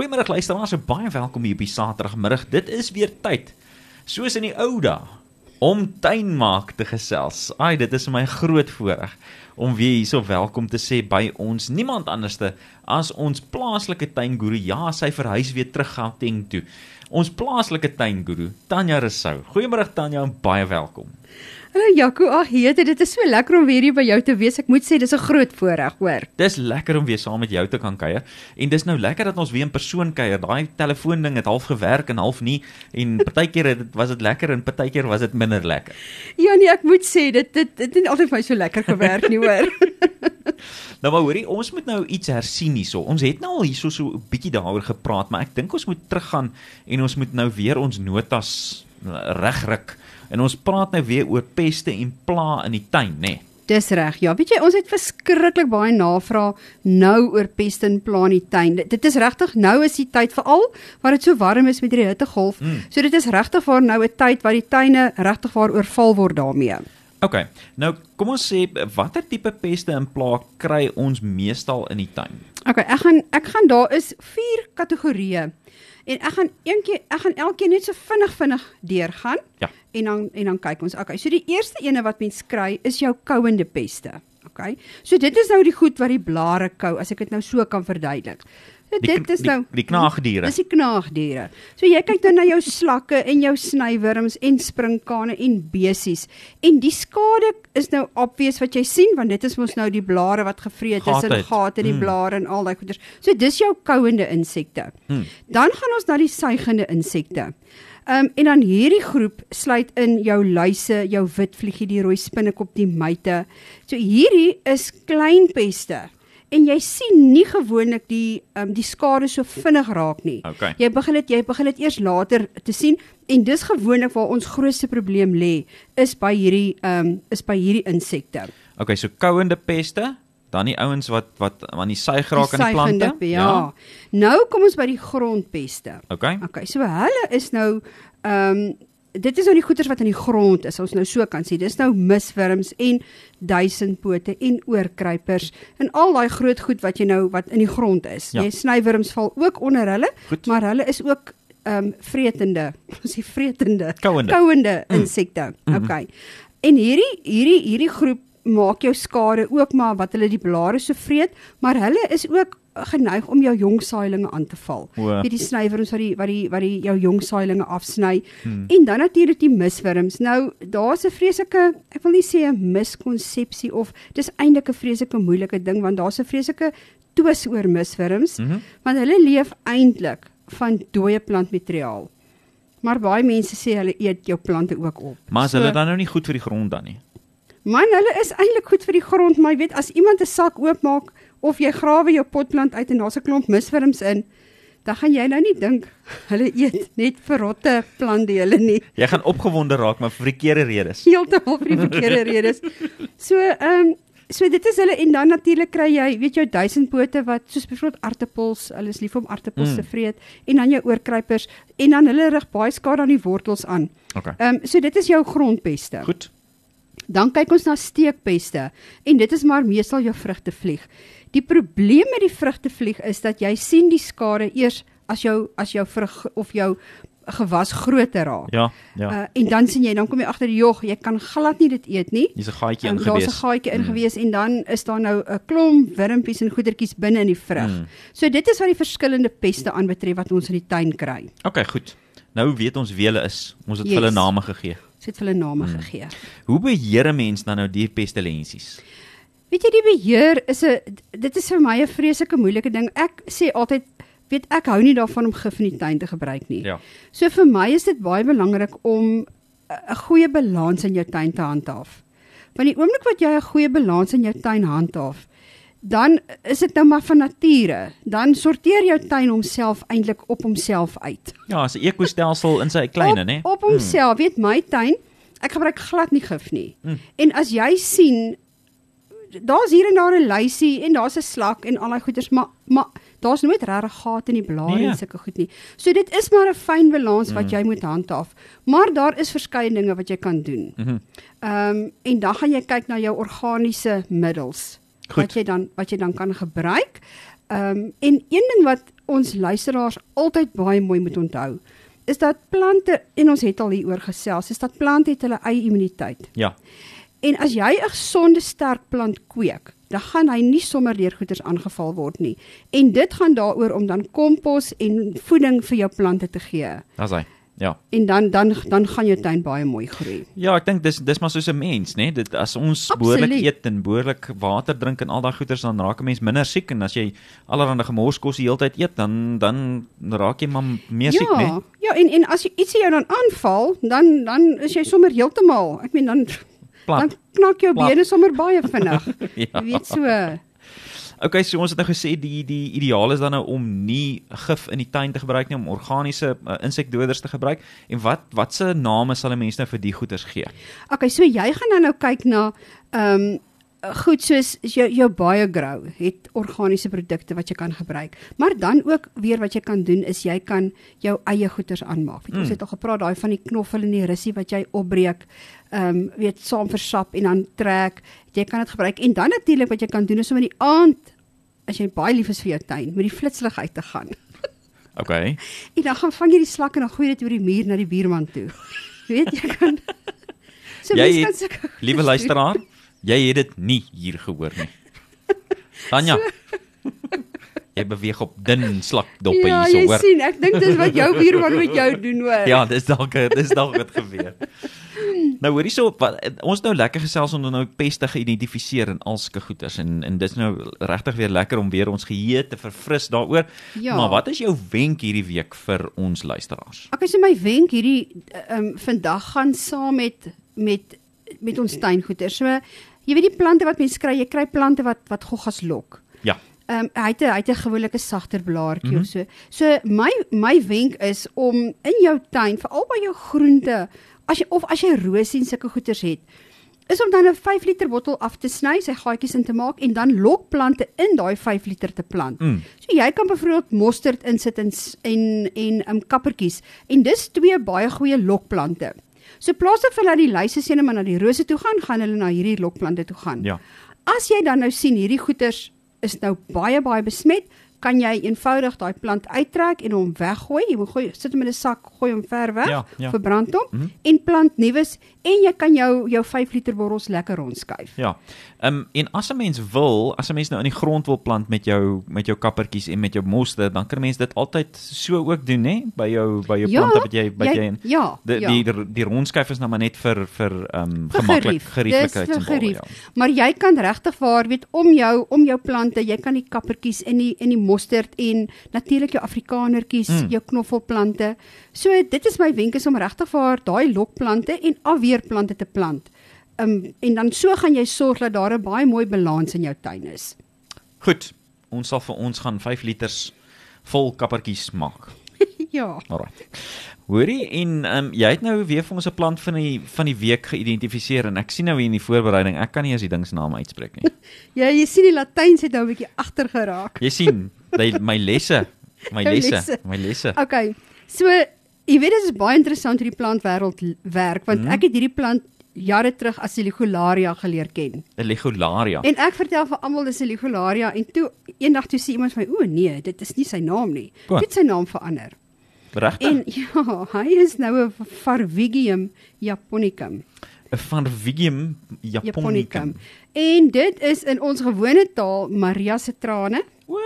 Goeiemôre luisteraars, baie welkom hier die Saterdagmiddag. Dit is weer tyd soos in die ou dae om tuinmaak te gesels. Ai, dit is my groot voorreg om weer hierso welkom te sê by ons. Niemand anderste as ons plaaslike tuinguru. Ja, sy verhuis weer terug Gauteng toe. Ons plaaslike tuinguru, Tanya Resou. Goeiemôre Tanya, baie welkom. Hallo Jaco, ag heete, dit is so lekker om weer hier by jou te wees. Ek moet sê dis 'n groot voorreg, hoor. Dis lekker om weer saam met jou te kan kuier. En dis nou lekker dat ons weer in persoon kuier. Daai telefoonding het half gewerk en half nie en partykeer het dit was dit lekker en partykeer was dit minder lekker. Ja nee, ek moet sê dit dit dit het altyd vir my so lekker gewerk nie, hoor. nou maar hoorie, ons moet nou iets hersien hierso. Ons het nou al hierso so 'n bietjie daaroor gepraat, maar ek dink ons moet teruggaan en ons moet nou weer ons notas regryk. En ons praat nou weer oor peste en pla in die tuin, né? Nee. Dis reg. Ja, weet jy, ons het verskriklik baie navrae nou oor peste en pla in die tuin. Dit is regtig nou is die tyd veral waar dit so warm is met hierdie hittegolf. Mm. So dit is regtig vir nou 'n tyd waar die tuine regtig waar oorval word daarmee. OK. Nou, kom ons sê watter tipe peste en pla kry ons meestal in die tuin? OK, ek gaan ek gaan daar is 4 kategorieë. En ek gaan eendag ek gaan elkeen net so vinnig vinnig deurgaan. Ja en dan en dan kyk ons. Okay, so die eerste ene wat mens kry is jou kouende peste. Okay. So dit is nou die goed wat die blare kou as ek dit nou so kan verduidelik. So die, dit is nou die, die knaagdiere. Dis die knaagdiere. So jy kyk dan na jou slakke en jou snywurms en sprinkane en besies. En die skade is nou obvious wat jy sien want dit is mos nou die blare wat gevreet is en gate in die hmm. blare en al daai goeders. So dis jou kouende insekte. Hmm. Dan gaan ons na die suigende insekte. Ehm um, en dan hierdie groep sluit in jou luise, jou witvliegie, die rooi spinnekop, die myte. So hierdie is klein peste. En jy sien nie gewoonlik die um, die skade so vinnig raak nie. Okay. Jy begin dit jy begin dit eers later te sien en dis gewoonlik waar ons grootste probleem lê is by hierdie ehm um, is by hierdie insekte. Okay, so kouende peste, dan die ouens wat wat aan die suig raak aan die plante. Ja. ja. Nou kom ons by die grondpeste. Okay. Okay, so hulle is nou ehm um, dit is nou die goeters wat in die grond is. Ons nou so kan sien. Dis nou miswurms en duisendpote en oorkruipers en al daai groot goed wat jy nou wat in die grond is. Ja. Jy snywurms val ook onder hulle, goed. maar hulle is ook ehm um, vretende, ons sê vretende, kouende, kouende mm. insekte. Mm. Okay. En hierdie hierdie hierdie groep maak jou skade ook maar wat hulle die blare so vreet, maar hulle is ook geneig om jou jong saailinge aan te val. Wie die snywerms wat die wat die wat die jou jong saailinge afsny. Hmm. En dan natuurlik die miswurms. Nou daar's 'n vreeslike, ek wil nie sê 'n miskonsepsie of dis eintlik 'n vreeslike moeilike ding want daar's 'n vreeslike twis oor miswurms, mm -hmm. want hulle leef eintlik van dooie plantmateriaal. Maar baie mense sê hulle eet jou plante ook op. Maar is so, hulle dan nou nie goed vir die grond dan nie? Man, hulle is eintlik goed vir die grond, maar jy weet as iemand 'n sak oopmaak of jy grawe jou potplant uit en daar's 'n klomp miswurms in, dan gaan jy nou nie dink hulle eet net verrotte plantdele nie. Jy gaan opgewonde raak maar vir verkeerde redes. Heeltemal vir die verkeerde redes. So, ehm um, so dit is hulle en dan natuurlik kry jy, weet jou duisendpote wat soos byvoorbeeld aartappels, hulle is lief om aartappels mm. te vreet en dan jou oorkruipers en dan hulle rig baie skade aan die wortels aan. Okay. Ehm um, so dit is jou grondpeste. Goed. Dan kyk ons na steekpeste en dit is maar meestal jou vrugtevlieg. Die probleem met die vrugtevlieg is dat jy sien die skade eers as jou as jou vrug of jou gewas groter raak. Ja, ja. Uh, en dan sien jy dan kom jy agter die jog, jy kan glad nie dit eet nie. Dis 'n gaatjie ingewees. Daar's 'n gaatjie ingewees mm. en dan is daar nou 'n klomp wurmpies en goedertjies binne in die vrug. Mm. So dit is wat die verskillende peste aanbetref wat ons in die tuin kry. Okay, goed. Nou weet ons wie hulle is. Ons het yes. hulle name gegee. Ons het hulle name hmm. gegee. Hoe beheer 'n mens dan nou die pestilensies? Weet jy die beheer is 'n dit is vir my 'n vreeslike moeilike ding. Ek sê altyd weet ek hou nie daarvan om gif in die tuin te gebruik nie. Ja. So vir my is dit baie belangrik om 'n goeie balans in jou tuin te handhaaf. Want die oomblik wat jy 'n goeie balans in jou tuin handhaaf, dan is dit nou maar van nature. Dan sorteer jou tuin homself eintlik op homself uit. Ja, 'n ekostelsel in sy kleine, né? Op, op homself, hmm. weet my tuin, ek gebruik glad nie gif nie. Hmm. En as jy sien daar's hier en daar 'n luisie en daar's 'n slak en al daai goeters, maar maar daar's nooit regtig gate in die blare nee. en sulke goed nie. So dit is maar 'n fyn balans wat mm. jy moet handhaaf. Maar daar is verskeie dinge wat jy kan doen. Mhm. Ehm mm um, en dan gaan jy kyk na jou organiese middels Goed. wat jy dan wat jy dan kan gebruik. Ehm um, en een ding wat ons luisteraars altyd baie mooi moet onthou, is dat plante en ons het al hieroor gesels, is dat plante het hulle eie immuniteit. Ja. En as jy 'n gesonde sterk plant kweek, dan gaan hy nie sommer deur goeters aangeval word nie. En dit gaan daaroor om dan kompos en voeding vir jou plante te gee. Dis hy. Ja. En dan dan dan gaan jou tuin baie mooi groei. Ja, ek dink dis dis maar soos 'n mens, né? Dit as ons behoorlik eet en behoorlik water drink en al daai goeders dan raak 'n mens minder siek en as jy allerlei gemorskos die hele tyd eet, dan dan raak jy maar meer siek, né? Ja, ja, en en as jy ietsie jou dan aanval, dan dan is jy sommer heeltemal, ek meen dan Plap. dan knak jou Plap. bene sommer baie vinnig. ja. Jy weet so. Okay, so ons het nou gesê die die ideaal is dan nou om nie gif in die tuin te gebruik nie, om organiese uh, insekdoders te gebruik. En wat watse name sal 'n mens nou vir die goeders gee? Okay, so jy gaan dan nou kyk na ehm um, goed soos jou jou BioGrow het organiese produkte wat jy kan gebruik. Maar dan ook weer wat jy kan doen is jy kan jou eie goeders aanmaak. Mm. Ons het al gepraat daai van die knoffel en die russie wat jy opbreek ehm um, weet saam versap en dan trek. Jy kan dit gebruik en dan natuurlik wat jy kan doen is om in die aand as jy baie lief is vir jou tuin, met die flitslig uit te gaan. OK. En dan gaan vang jy die slak en dan gooi dit oor die muur na die buurman toe. Jy weet jy kan So jy mens kan sulke Liewe luisteraar, jy het dit nie hier gehoor nie. Tanya. So, jy beweeg op dun slakdoppe ja, hierso hoor. Ja, jy sien, ek dink dis wat jou buurman met jou doen hoor. Ja, dis dalk dis dalk wat gebeur. Nou hoorie so wat ons nou lekker gesels om nou peste geïdentifiseer en alske goeters en en dis nou regtig weer lekker om weer ons geheue te verfris daaroor. Ja. Maar wat is jou wenk hierdie week vir ons luisteraars? Ek sê my wenk hierdie ehm um, vandag gaan saam met met met ons tuingoeders. So jy weet die plante wat mense kry, jy kry plante wat wat goggas lok. Ja. Ehm um, hy het hy het 'n gewillige sagter blaartjie mm -hmm. of so. So my my wenk is om in jou tuin, veral by jou groente as jy of as jy rose en sulke goeters het, is om dan 'n 5 liter bottel af te sny, sy gaatjies in te maak en dan lokplante in daai 5 liter te plant. Mm. So jy kan byvoorbeeld mosterd insit en en en um, kappertjies en dis twee baie goeie lokplante. So plaas dit vir hulle die lyse sene maar na die rose toe gaan, gaan hulle na hierdie lokplante toe gaan. Ja. As jy dan nou sien hierdie goeters is nou baie baie besmet, kan jy eenvoudig daai plant uittrek en hom weggooi. Jy moet gooi sit hom in 'n sak, gooi hom ver weg, ja, ja. verbrand hom mm -hmm. en plant nuus en jy kan jou jou 5 liter borrels lekker rondskuif. Ja. Ehm um, en as 'n mens wil, as 'n mens nou in die grond wil plant met jou met jou kappertjies en met jou moste, dan kan 'n mens dit altyd so ook doen, hè, by jou by jou ja, plante wat jy by jy, jy ja, die, ja. die die, die rondskuif is nou maar net vir vir ehm um, gemaklik gerieflikheid en bal. Ja. Maar jy kan regtig waar weet om jou om jou plante, jy kan die kappertjies in die in die mosterd en natuurlik jou afrikanertjies, mm. jou knoffelplante. So dit is my wenk is om regtig vir daai lokplante en afweerplante te plant. Um, en dan so gaan jy sorg dat daar 'n baie mooi balans in jou tuin is. Goed. Ons sal vir ons gaan 5 liters vol kappertjies maak. ja. Alraai. Hoorie en um, jy het nou weer vir ons 'n plant van die van die week geïdentifiseer en ek sien nou hier in die voorbereiding, ek kan nie eens die ding se naam uitspreek nie. ja, jy sien die Latyns het nou 'n bietjie agter geraak. jy sien, die, my lesse, my lesse, lesse, my lesse. Okay. So, jy weet dit is baie interessant hoe die plantwêreld werk want hmm. ek het hierdie plant jare terug as Ligularia geleer ken. 'n Ligularia. En ek vertel vir almal dis 'n Ligularia en toe eendag toe sê iemand vir my, "O nee, dit is nie sy naam nie. Dit het sy naam verander." Regtig? En ja, hy is nou 'n Farvigium japonicum. Farvigium japonicum. En dit is in ons gewone taal Maria se trane. O.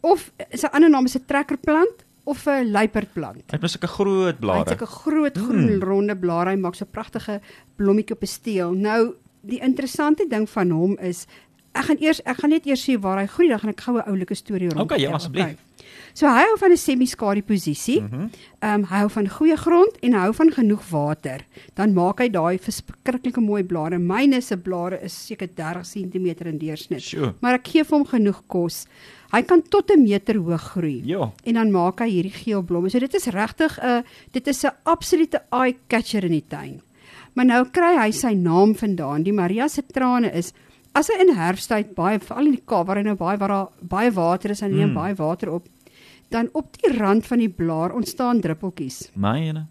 Of sy ander naam is 'n trekkerplant of 'n luiperdplant. Hy het sulke groot blare. Hy het sulke groot groen mm. ronde blare. Hy maak so pragtige blommetjie op 'n steel. Nou, die interessante ding van hom is ek gaan eers ek gaan net eers sê waar hy groei, dan gaan ek gou 'n oulike storie rond. Okay, ja, asseblief. Okay. So hy hou van 'n semi-skadu posisie. Ehm mm um, hy hou van goeie grond en hou van genoeg water. Dan maak hy daai verskriklike mooi blare. Myne se blare is seker 30 cm in deursnit. Sure. Maar ek gee vir hom genoeg kos. Hy kan tot 'n meter hoog groei. Ja. En dan maak hy hierdie geel blomme. So dit is regtig 'n dit is 'n absolute eye catcher in die tuin. Maar nou kry hy sy naam vandaan. Die Maria se trane is as hy in herfsttyd baie veral in die Kaap waar hy nou baie waar daar baie water is en neem mm. baie water op dan op die rand van die blaar ontstaan druppeltjies. Myne.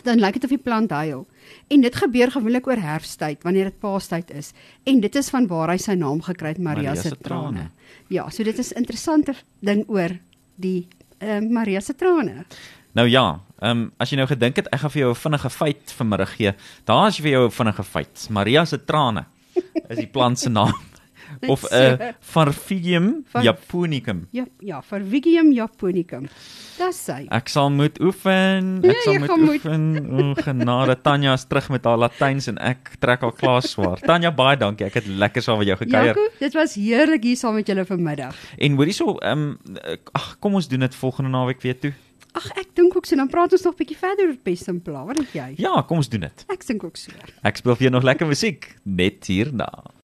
Dan lyk dit of die plant huil. En dit gebeur gewoonlik oor herfsttyd wanneer dit paastyd is. En dit is van waar hy sy naam gekry het, Maria, Maria se trane. Ja, so dit is 'n interessante ding oor die uh, Maria se trane. Nou ja, ehm um, as jy nou gedink het ek gaan vir jou 'n vinnige feit vanmiddag gee, daar is vir jou 'n vinnige feit. Maria se trane is die plant se naam of 'n uh, Farfigium japonicum. Ja, ja, Farfigium japonicum. Dis sy. Ek sal moet oefen. Ek ja, sal moet oefen. O genade, Tanya is terug met haar Latyns en ek trek haar klaar swaar. Tanya, baie dankie. Ek het lekker saam met jou gekuier. Ja, dit was heerlik hier saam met julle vanmiddag. En hoorie so, ehm um, ag, kom ons doen dit volgende naweek weer toe. Ag ek dink ook so dan praat ons nog 'n bietjie verder oor pest en pla. Wat dink jy? Ja, kom ons doen dit. Ek dink ook so. Ek speel vir jou nog lekker musiek net hierna.